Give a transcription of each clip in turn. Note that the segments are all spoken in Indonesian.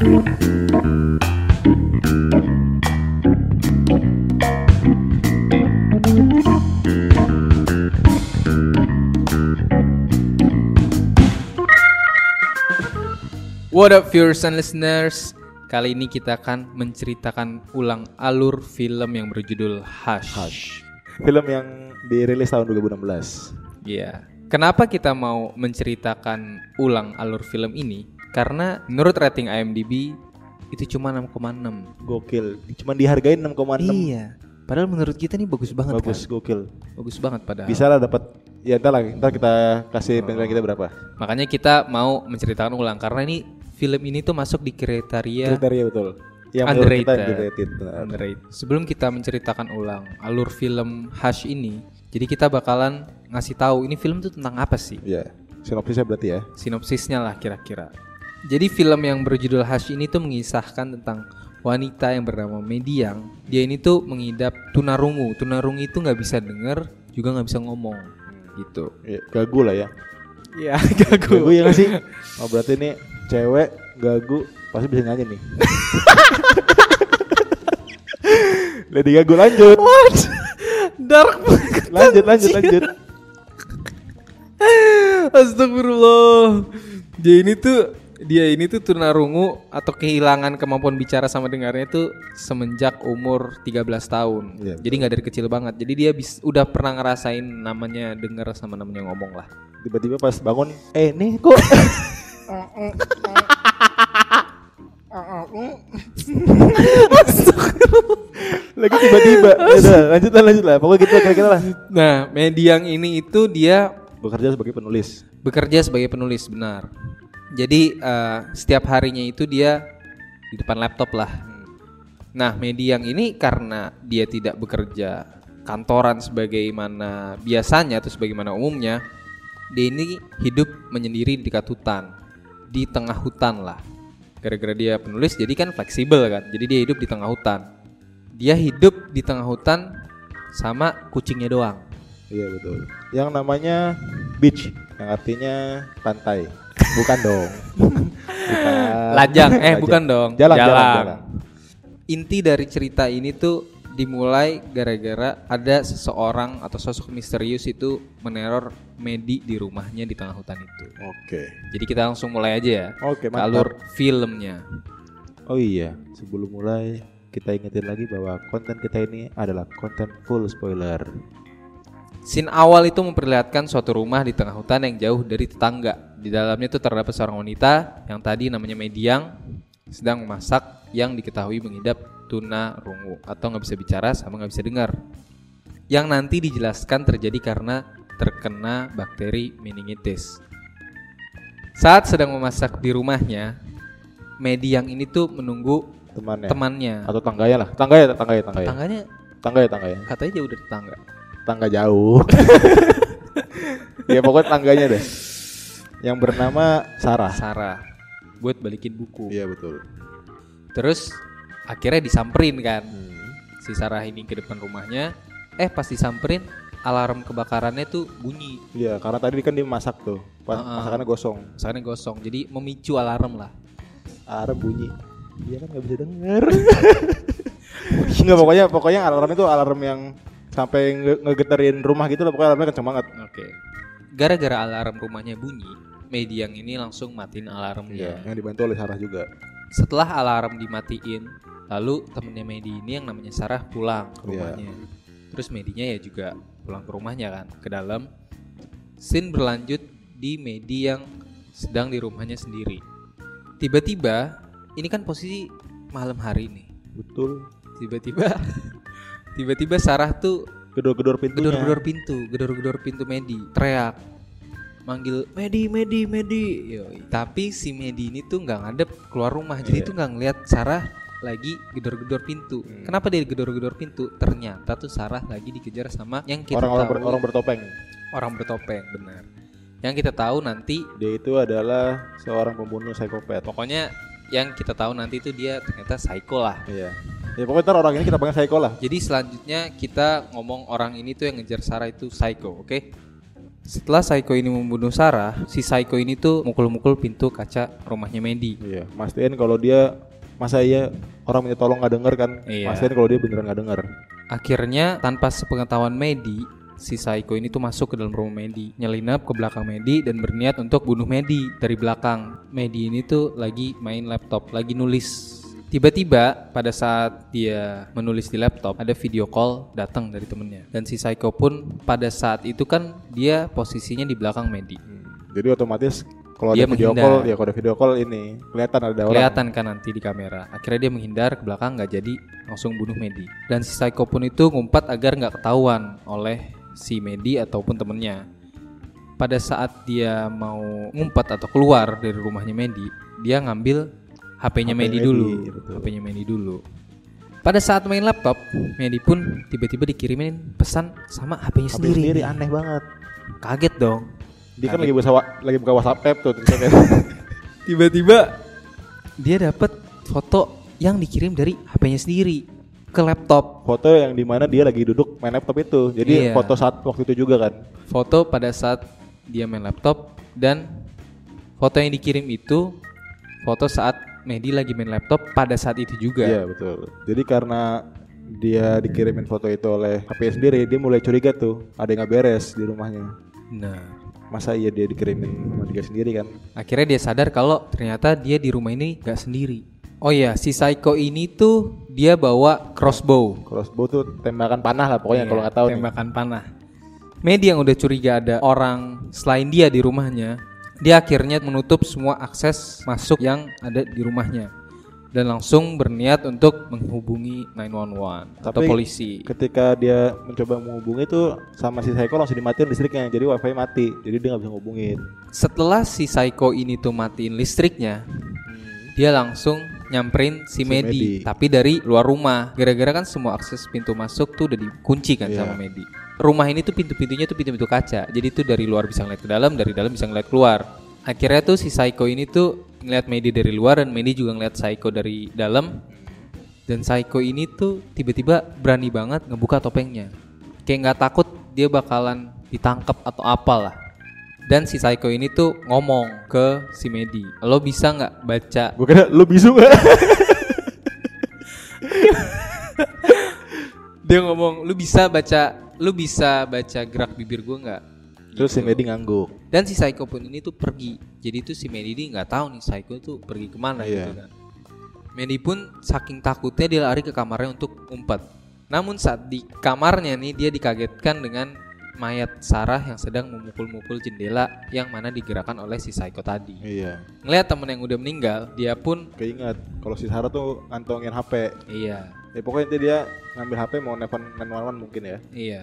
What up viewers and listeners? Kali ini kita akan menceritakan ulang alur film yang berjudul Hush. Hush. Film yang dirilis tahun 2016. Iya. Kenapa kita mau menceritakan ulang alur film ini? Karena menurut rating IMDb itu cuma 6,6. Gokil. Cuman dihargain 6,6. Iya. Padahal menurut kita nih bagus banget Bagus, kan? gokil. Bagus banget padahal. Bisa lah dapat ya entar lah, ntar kita kasih penilaian kita berapa. Makanya kita mau menceritakan ulang karena ini film ini tuh masuk di kriteria Kriteria betul. Yang menurut kita underrated. underrated. Underrated. Sebelum kita menceritakan ulang alur film Hush ini, jadi kita bakalan ngasih tahu ini film tuh tentang apa sih? Iya. Sinopsisnya berarti ya. Sinopsisnya lah kira-kira. Jadi film yang berjudul Hush ini tuh mengisahkan tentang wanita yang bernama Mediang. Dia ini tuh mengidap tunarungu. Tunarungu itu nggak bisa denger, juga nggak bisa ngomong, gitu. Iya, gagu lah ya. Iya, Gagu ya nggak sih? Oh berarti ini cewek gagu pasti bisa nyanyi nih. Lady Gagu lanjut. Dark banget. Lanjut lanjut lanjut. Astagfirullah. Dia ini tuh dia ini tuh tunarungu atau kehilangan kemampuan bicara sama dengarnya tuh semenjak umur 13 tahun. Iya, Jadi nggak dari kecil banget. Jadi dia bis, udah pernah ngerasain namanya denger sama namanya ngomong lah. Tiba-tiba pas bangun, eh nih kok lagi tiba-tiba. Ya udah, lanjut lah lanjut lah. Pokoknya gitu kira-kira lah. Nah, Mediang ini itu dia Bekerja sebagai penulis. bekerja sebagai penulis benar. Jadi eh, setiap harinya itu dia di depan laptop lah. Nah, Mediang ini karena dia tidak bekerja kantoran sebagaimana biasanya atau sebagaimana umumnya, dia ini hidup menyendiri di dekat hutan, di tengah hutan lah. Gara-gara dia penulis, jadi kan fleksibel kan. Jadi dia hidup di tengah hutan. Dia hidup di tengah hutan sama kucingnya doang. Iya betul. Yang namanya beach, yang artinya pantai. Bukan dong. Bukan. Lajang, eh Lajang. bukan dong. Jalan, jalan, jalan. Inti dari cerita ini tuh dimulai gara-gara ada seseorang atau sosok misterius itu meneror Medi di rumahnya di tengah hutan itu. Oke. Jadi kita langsung mulai aja ya. Oke, ke mantap. alur filmnya. Oh iya, sebelum mulai kita ingetin lagi bahwa konten kita ini adalah konten full spoiler. Scene awal itu memperlihatkan suatu rumah di tengah hutan yang jauh dari tetangga. Di dalamnya itu terdapat seorang wanita yang tadi namanya Mediang sedang memasak yang diketahui mengidap tuna rungu atau nggak bisa bicara sama nggak bisa dengar. Yang nanti dijelaskan terjadi karena terkena bakteri meningitis. Saat sedang memasak di rumahnya, Mediang ini tuh menunggu Temannya. temannya. Atau tangganya lah. Tangga ya, tangga ya, tangga ya. Tangganya Tangga ya, tangga ya. katanya jauh dari tetangga. Tangga jauh. ya pokoknya tangganya deh. Yang bernama Sarah. Sarah buat balikin buku. Iya betul. Terus akhirnya disamperin kan Hmm. si Sarah ini ke depan rumahnya. Eh pas disamperin alarm kebakarannya tuh bunyi. Iya, karena tadi kan dia masak tuh. Pas Heeh. masakannya gosong. Misalnya gosong. Jadi memicu alarm lah. Alarm bunyi. Dia kan nggak bisa denger. Enggak pokoknya pokoknya alarm itu alarm yang sampai nge- ngegeterin rumah gitu loh pokoknya alarmnya kenceng banget. Oke. Gara-gara alarm rumahnya bunyi, Mediang ini langsung matiin alarmnya. Iya, yang dibantu oleh Sarah juga. Setelah alarm dimatiin, lalu temennya Medi ini yang namanya Sarah pulang ke Iya. rumahnya. Terus Medinya ya juga pulang ke rumahnya kan, ke dalam. Scene berlanjut di Medi yang sedang di rumahnya sendiri. Tiba-tiba, ini kan posisi malam hari nih. Betul. Tiba-tiba, tiba-tiba Sarah tuh Gedor-gedor pintunya. gedor-gedor pintu, gedor-gedor pintu Medi, teriak, manggil Medi, Medi, Medi. Yoi. Tapi si Medi ini tuh nggak ngadep keluar rumah, jadi Iya. tuh nggak ngeliat Sarah lagi gedor-gedor pintu. Hmm. Kenapa dia gedor-gedor pintu? Ternyata tuh Sarah lagi dikejar sama yang kita Orang-orang tahu ber- orang bertopeng. orang bertopeng, benar. Yang kita tahu nanti, Dia itu adalah seorang pembunuh psikopat. pokoknya yang kita tahu nanti itu dia ternyata psycho lah. Iya. Ya pokoknya ntar orang ini kita panggil psycho lah. Jadi selanjutnya kita ngomong orang ini tuh yang ngejar Sarah itu psycho, oke? Setelah Saiko ini membunuh Sarah, si Saiko ini tuh mukul-mukul pintu kaca rumahnya Medi. Iya, mastiin kalau dia masa iya orang minta tolong nggak denger kan? Iya. Mastiin kalau dia beneran nggak denger. Akhirnya tanpa sepengetahuan Medi, si Saiko ini tuh masuk ke dalam rumah Medi, nyelinap ke belakang Medi dan berniat untuk bunuh Medi dari belakang. Medi ini tuh lagi main laptop, lagi nulis. Tiba-tiba pada saat dia menulis di laptop ada video call datang dari temennya dan si Saiko pun pada saat itu kan dia posisinya di belakang Medi. Hmm. Jadi otomatis kalau Dia ada video menghindar. call, ya kalau ada video call ini kelihatan ada orang. Kelihatan kan nanti di kamera. Akhirnya dia menghindar ke belakang nggak jadi langsung bunuh Medi. Dan si Psycho pun itu ngumpat agar nggak ketahuan oleh si Medi ataupun temennya. Pada saat dia mau ngumpat atau keluar dari rumahnya Medi, dia ngambil HP-nya HP Medi Medi, dulu. HP-nya Medi dulu. Pada saat main laptop, Medi pun tiba-tiba dikirimin pesan sama HP-nya HP sendiri. sendiri aneh banget. Kaget dong. Dia kan lagi buka lagi buka WhatsApp app tuh tiba-tiba dia dapat foto yang dikirim dari HP-nya sendiri ke laptop. foto yang di mana dia lagi duduk main laptop itu. Jadi Iya. foto saat waktu itu juga kan. Foto pada saat dia main laptop dan foto yang dikirim itu foto saat Medi lagi main laptop pada saat itu juga. Iya betul. Jadi karena dia dikirimin foto itu oleh HP sendiri, dia mulai curiga tuh ada yang nggak beres di rumahnya. Nah, Masa iya dia dikirimin sama dia sendiri kan? akhirnya dia sadar kalau ternyata dia di rumah ini gak sendiri. Oh iya, si Psycho ini tuh dia bawa crossbow. Crossbow tuh tembakan panah lah pokoknya Iya, kalau nggak tahu nih. tembakan panah. Medi yang udah curiga ada orang selain dia di rumahnya, dia akhirnya menutup semua akses masuk yang ada di rumahnya dan langsung berniat untuk menghubungi 911 atau Tapi polisi. Ketika dia mencoba menghubungi tuh sama si Psycho langsung dimatiin listriknya, jadi wifi mati, jadi dia nggak bisa ngubungin. Setelah si Psycho ini tuh matiin listriknya, dia langsung nyamperin si, Si Medi, Medi. tapi dari luar rumah. Gara-gara kan semua akses pintu masuk tuh udah dikunci kan Iya. sama Medi. Rumah ini tuh pintu-pintunya tuh pintu-pintu kaca. Jadi tuh dari luar bisa ngeliat ke dalam, dari dalam bisa ngeliat keluar. Akhirnya tuh si Psycho ini tuh ngeliat Medi dari luar dan Medi juga ngeliat Psycho dari dalam. Dan Psycho ini tuh tiba-tiba berani banget ngebuka topengnya. Kayak nggak takut dia bakalan ditangkap atau apalah. Dan si Psycho ini tuh ngomong ke si Medi, lo bisa nggak baca? Gue kira lu bisu nggak? Dia ngomong, lu bisa baca, lu bisa baca gerak bibir gue nggak? Terus si Medi ngangguk. Dan si Psycho pun ini tuh pergi. Jadi tuh si Medi ini nggak tahu nih Psycho tuh pergi ke mana Iya. gitu kan. Medi pun saking takutnya dia lari ke kamarnya untuk umpat. Namun saat di kamarnya nih dia dikagetkan dengan mayat Sarah yang sedang memukul-mukul jendela yang mana digerakkan oleh si Psycho tadi. Iya. Ngeliat temen yang udah meninggal, dia pun Keinget kalau si Sarah tuh ngantongin HP. iya, Ya pokoknya intinya dia ngambil HP mau nelfon 911 mungkin ya. iya.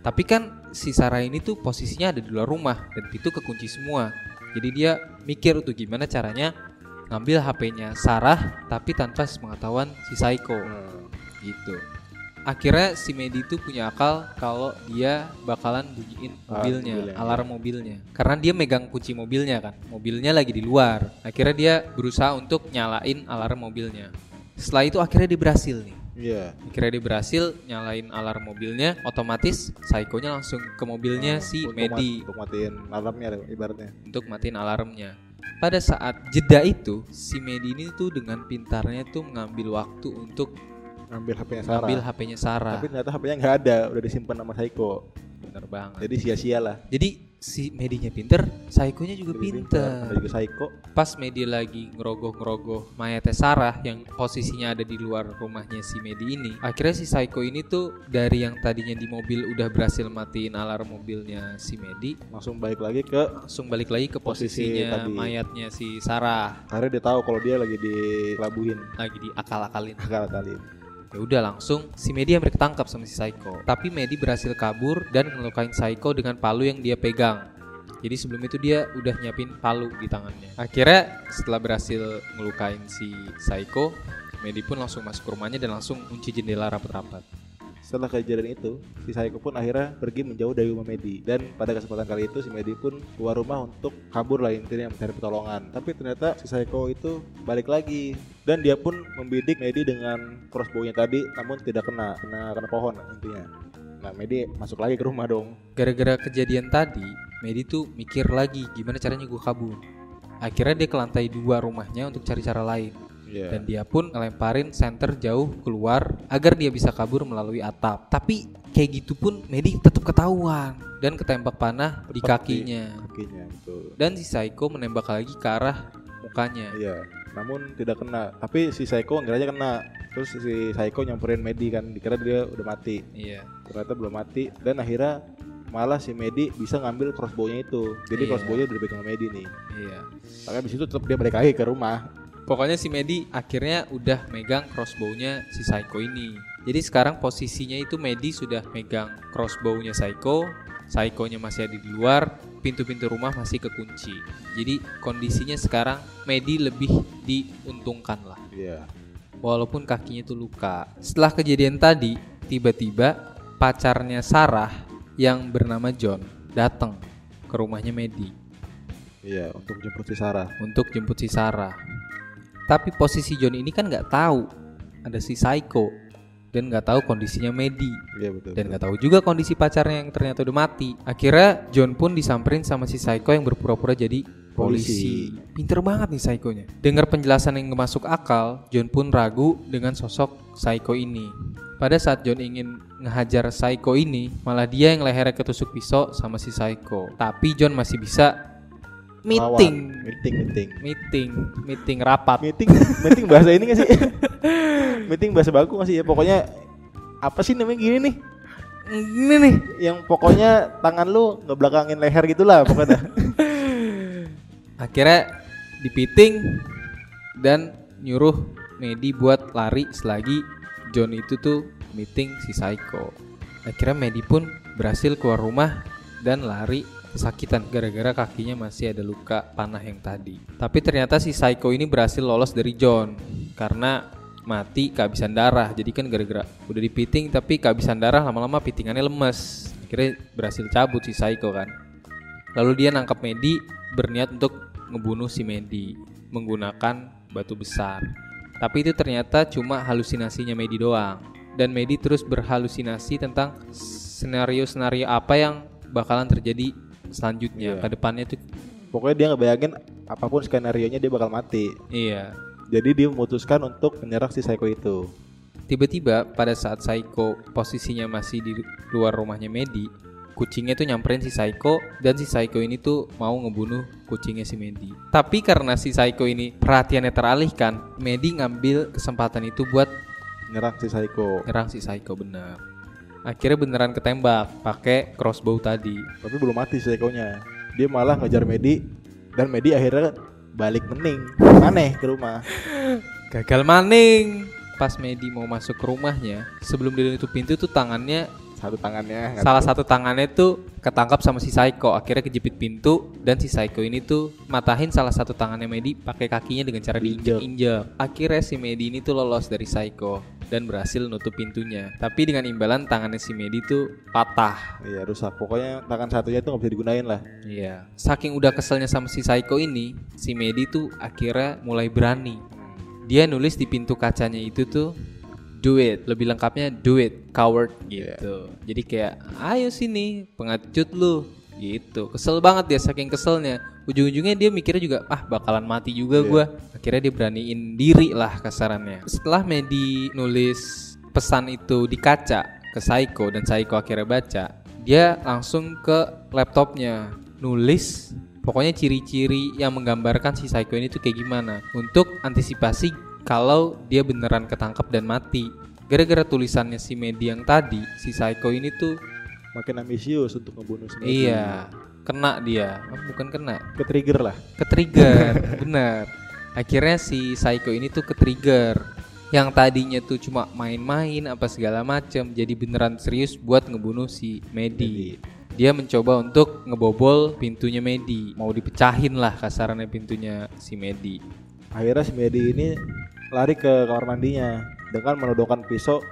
Tapi kan si Sarah ini tuh posisinya ada di luar rumah dan pintu kekunci semua. Jadi dia mikir tuh gimana caranya ngambil HP-nya Sarah tapi tanpa sepengetahuan si Psycho gitu. Akhirnya si Medi tuh punya akal kalau dia bakalan bunyiin Ah, mobilnya, mobilnya, alarm mobilnya. Karena dia megang kunci mobilnya kan. Mobilnya lagi di luar. Akhirnya dia berusaha untuk nyalain alarm mobilnya. Setelah itu akhirnya dia berhasil nih. Iya. Akhirnya dia berhasil nyalain alarm mobilnya, otomatis Psycho-nya langsung ke mobilnya si Untuk Medi mat- Untuk matiin alarmnya ibaratnya. untuk matiin alarmnya. Pada saat jeda itu, si Medi ini tuh dengan pintarnya tuh mengambil waktu untuk Ngambil HP-nya Sarah. ngambil HP-nya Sarah. Tapi ternyata HP-nya nggak ada, udah disimpan sama Psycho. Bener banget. Jadi sia-sia lah. Jadi si Medinya pinter, Psycho-nya juga Jadi pinter. Ada juga Psycho. Pas Medi lagi ngerogoh-ngerogoh mayatnya Sarah yang posisinya ada di luar rumahnya si Medi ini. Akhirnya si Psycho ini tuh dari yang tadinya di mobil udah berhasil matiin alarm mobilnya si Medi, Langsung balik lagi ke langsung balik lagi ke Posisi posisinya tadi. mayatnya si Sarah akhirnya dia tahu kalau dia lagi dikelabuhin lagi diakal-akalin. akal kali. Ya udah langsung si Medi hampir ketangkap sama si Psycho. Tapi Medi berhasil kabur dan ngelukain Psycho dengan palu yang dia pegang. Jadi sebelum itu dia udah nyiapin palu di tangannya. Akhirnya setelah berhasil ngelukain si Psycho, Medi pun langsung masuk ke rumahnya dan langsung kunci jendela rapat-rapat. Setelah kejadian itu, si Psycho pun akhirnya pergi menjauh dari rumah Medi dan pada kesempatan kali itu si Medi pun keluar rumah untuk kabur lah intinya mencari pertolongan. Tapi ternyata si Psycho itu balik lagi dan dia pun membidik Medi dengan crossbow-nya tadi namun tidak kena kena kena pohon intinya. Nah Medi masuk lagi ke rumah dong. Gara-gara kejadian tadi, Medi tuh mikir lagi gimana caranya gue kabur. Akhirnya dia ke lantai dua rumahnya untuk cari cara lain. Iya. Dan dia pun ngelemparin senter jauh keluar agar dia bisa kabur melalui atap. Tapi kayak gitu pun Medi tetap ketahuan dan ketembak panah di Tepat kakinya. Kakinya betul. Dan si Psycho menembak lagi ke arah mukanya. Iya. Namun tidak kena. Tapi si Psycho aja kena. Terus si Psycho nyamperin Medi kan, dikira dia udah mati. Iya. Ternyata belum mati dan akhirnya malah si Medi bisa ngambil crossbow-nya itu. Jadi Iya. crossbow-nya udah dipegang Medi nih. Iya. Tapi abis itu tetap dia balik lagi ke rumah. Pokoknya si Medi akhirnya udah megang crossbow-nya si Psycho ini. Jadi sekarang posisinya itu Medi sudah megang crossbow-nya Psycho, Psycho-nya masih ada di luar, pintu-pintu rumah masih kekunci. Jadi kondisinya sekarang Medi lebih diuntungkan lah. Iya. Walaupun kakinya itu luka. Setelah kejadian tadi, tiba-tiba pacarnya Sarah yang bernama John datang ke rumahnya Medi Iya, untuk jemput si Sarah. untuk jemput si Sarah. Tapi posisi John ini kan nggak tahu ada si Psycho dan nggak tahu kondisinya Medi Iya betul. dan nggak tahu juga kondisi pacarnya yang ternyata udah mati. Akhirnya John pun disamperin sama si Psycho yang berpura-pura jadi polisi. Polisi. Pinter banget nih Psycho-nya. Dengar penjelasan yang masuk akal, John pun ragu dengan sosok Psycho ini. Pada saat John ingin ngehajar Psycho ini, malah dia yang lehernya ketusuk pisau sama si Psycho. Tapi John masih bisa meeting Lawan. Meeting, meeting. meeting meeting rapat Meeting, meeting bahasa ini gak sih? meeting bahasa baku gak sih ya? Pokoknya apa sih namanya gini nih? ini nih Yang pokoknya tangan lu ngebelakangin leher gitulah pokoknya. akhirnya dipiting dan nyuruh Medi buat lari selagi John itu tuh meeting si Psycho akhirnya Medi pun berhasil keluar rumah dan lari kesakitan gara-gara kakinya masih ada luka panah yang tadi. Tapi ternyata si Psycho ini berhasil lolos dari John karena mati kehabisan darah. Jadi kan gara-gara udah dipiting tapi kehabisan darah lama-lama pitingannya lemes. Akhirnya berhasil cabut si Psycho kan. Lalu dia nangkap Medi berniat untuk ngebunuh si Medi menggunakan batu besar. Tapi itu ternyata cuma halusinasinya Medi doang. Dan Medi terus berhalusinasi tentang senario-senario apa yang bakalan terjadi selanjutnya Iya. ke depannya tuh. Pokoknya dia ngebayangin apa pun skenario nya dia bakal mati. Iya. Jadi dia memutuskan untuk menyerang si Psycho itu. Tiba-tiba pada saat Psycho posisinya masih di luar rumahnya Medi, kucingnya tuh nyamperin si Psycho dan si Psycho ini tuh mau ngebunuh kucingnya si Medi. Tapi karena si Psycho ini perhatiannya teralihkan, Medi ngambil kesempatan itu buat Nyerang si Psycho. nyerang si Psycho bener. Akhirnya beneran ketembak pakai crossbow tadi. Tapi belum mati si Psycho-nya. Dia malah ngejar Medi dan Medi akhirnya balik mening. Aneh ke rumah. Gagal maning. Pas Medi mau masuk ke rumahnya, sebelum dia nutup pintu tuh tangannya Satu tangannya salah satu tangannya tuh ketangkap sama si Psycho akhirnya kejepit pintu dan si Psycho ini tuh matahin salah satu tangannya Medi pakai kakinya dengan cara diinjek akhirnya si Medi ini tuh lolos dari Psycho dan berhasil nutup pintunya. Tapi dengan imbalan tangannya si Medi tuh patah. Iya rusak. Pokoknya tangan satunya itu nggak bisa digunain lah. iya. Saking udah keselnya sama si Psycho ini si Medi tuh akhirnya mulai berani. Dia nulis di pintu kacanya itu tuh do it. Lebih lengkapnya do it coward gitu. Jadi kayak ayo sini pengecut lu. Gitu. Kesel banget dia saking keselnya ujung-ujungnya dia mikirnya juga ah bakalan mati juga gua. Akhirnya dia beraniin diri lah kasarannya. Setelah Medi nulis pesan itu di kaca ke Psycho dan Psycho akhirnya baca dia langsung ke laptopnya nulis pokoknya ciri-ciri yang menggambarkan si Psycho ini tuh kayak gimana. Untuk antisipasi kalau dia beneran ketangkep dan mati. Gara-gara tulisannya si Medi yang tadi si Psycho ini tuh Makin ambisius untuk ngebunuh si Medi. iya kena dia. Oh, bukan kena. Ke trigger lah. ke trigger bener akhirnya si Psycho ini tuh ke trigger yang tadinya tuh cuma main-main apa segala macem jadi beneran serius buat ngebunuh si Medi. Dia mencoba untuk ngebobol pintunya Medi. Mau dipecahin lah kasarannya pintunya si Medi. Akhirnya si Medi ini lari ke kamar mandinya dengan menodongkan pisau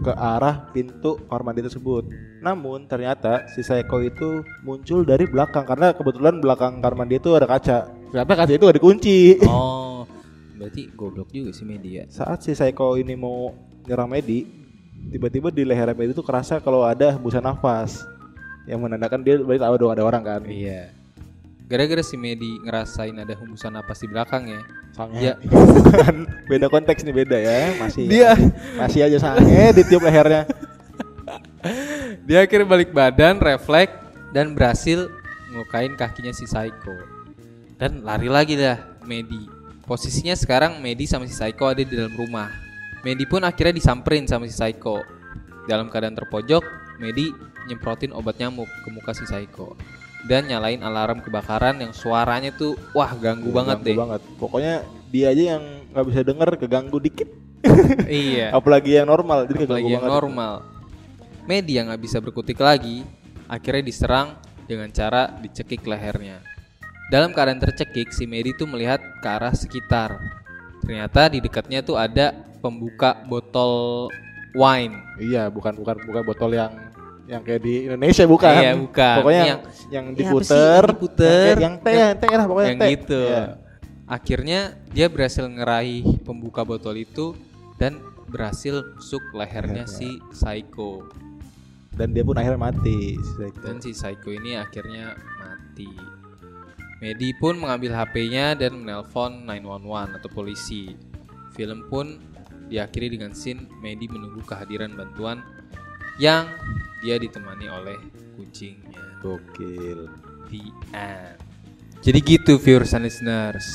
ke arah pintu kamar mandi tersebut. Namun ternyata si Psycho itu muncul dari belakang karena kebetulan belakang kamar mandi itu ada kaca. Ternyata kaca itu gak dikunci. oh berarti goblok juga si Medi ya Saat si Psycho ini mau nyerang Medi, tiba-tiba di leher Medi itu kerasa kalau ada hembusan nafas yang menandakan dia berarti tahu dong ada orang kan. Iya. Gara-gara si Medi ngerasain ada hembusan napas di belakang ya. Sange. Ya. Beda konteks nih beda ya. Masih Dia- masih aja sange ditiup lehernya. Dia akhirnya balik badan, refleks dan berhasil ngelukain kakinya si Psycho. Dan lari lagi dah Medi. Posisinya sekarang Medi sama si Psycho ada di dalam rumah. Medi pun akhirnya disamperin sama si Psycho. Dalam keadaan terpojok, Medi nyemprotin obat nyamuk ke muka si Psycho. Dan nyalain alarm kebakaran yang suaranya tuh wah ganggu banget Ganggu deh. banget. Pokoknya dia aja yang nggak bisa denger keganggu dikit. iya. Apalagi yang normal jadi apalagi yang banget. normal. Medi yang nggak bisa berkutik lagi, akhirnya diserang dengan cara dicekik lehernya. Dalam keadaan tercekik, si Medi tuh melihat ke arah sekitar. Ternyata di dekatnya tuh ada pembuka botol wine. Iya, bukan bukan bukan botol yang yang kayak di Indonesia bukan. Iya, bukan. Pokoknya Yang- yang Ya, sih? diputer, Yang diputer. yang, teh, yang teh lah pokoknya yang teh. gitu. Iya. Akhirnya dia berhasil ngeraih pembuka botol itu dan berhasil masuk lehernya si Psycho. Dan dia pun akhirnya mati. si Psycho. dan si Psycho ini akhirnya mati. Medi pun mengambil HP-nya dan menelpon 911 atau polisi. Film pun diakhiri dengan scene Medi menunggu kehadiran bantuan yang dia ditemani oleh kucingnya. Gokil. The end. Jadi gitu viewers and listeners.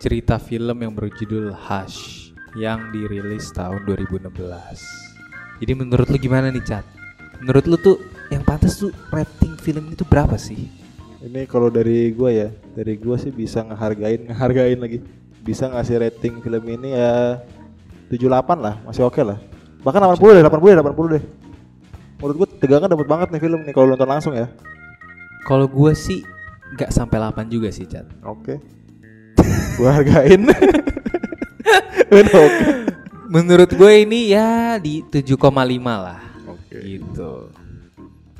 Cerita film yang berjudul Hush yang dirilis tahun 2016. Jadi menurut lu gimana nih, Chat? Menurut lu tuh yang pantas tuh rating film itu berapa sih? Ini kalau dari gua ya, dari gua sih bisa ngehargain, ngehargain lagi. Bisa ngasih rating film ini ya 78 lah, masih oke lah. Bahkan 80 deh, 80 deh, 80 deh. Menurut gua tegangan dapat banget nih film nih kalau nonton langsung ya. Kalau gue sih nggak sampai 8 juga sih, Chat. Oke. gua hargain. Udah oke. Menurut gue ini ya di 7,5 lah. Oke. Gitu.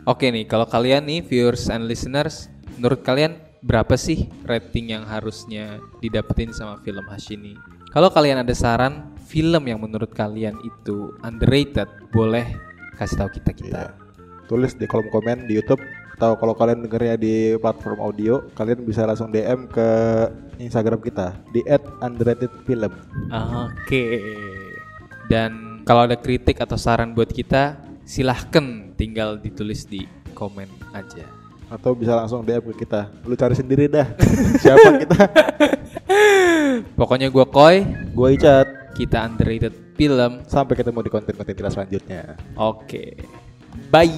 Oke nih, kalau kalian nih viewers and listeners, menurut kalian berapa sih rating yang harusnya didapetin sama film Hush ini? Kalau kalian ada saran film yang menurut kalian itu underrated, boleh kasih tahu kita kita. Iya. Tulis di kolom komen di YouTube atau kalau kalian dengernya di platform audio, kalian bisa langsung DM ke Instagram kita di @underratedfilm. Oke. Dan kalau ada kritik atau saran buat kita, silahkan tinggal ditulis di komen aja. atau bisa langsung DM ke kita. Lu cari sendiri dah siapa kita. Pokoknya gua Koi, Gua Icat. kita underrated film. Sampai ketemu di konten-konten kita selanjutnya. Oke. Bye.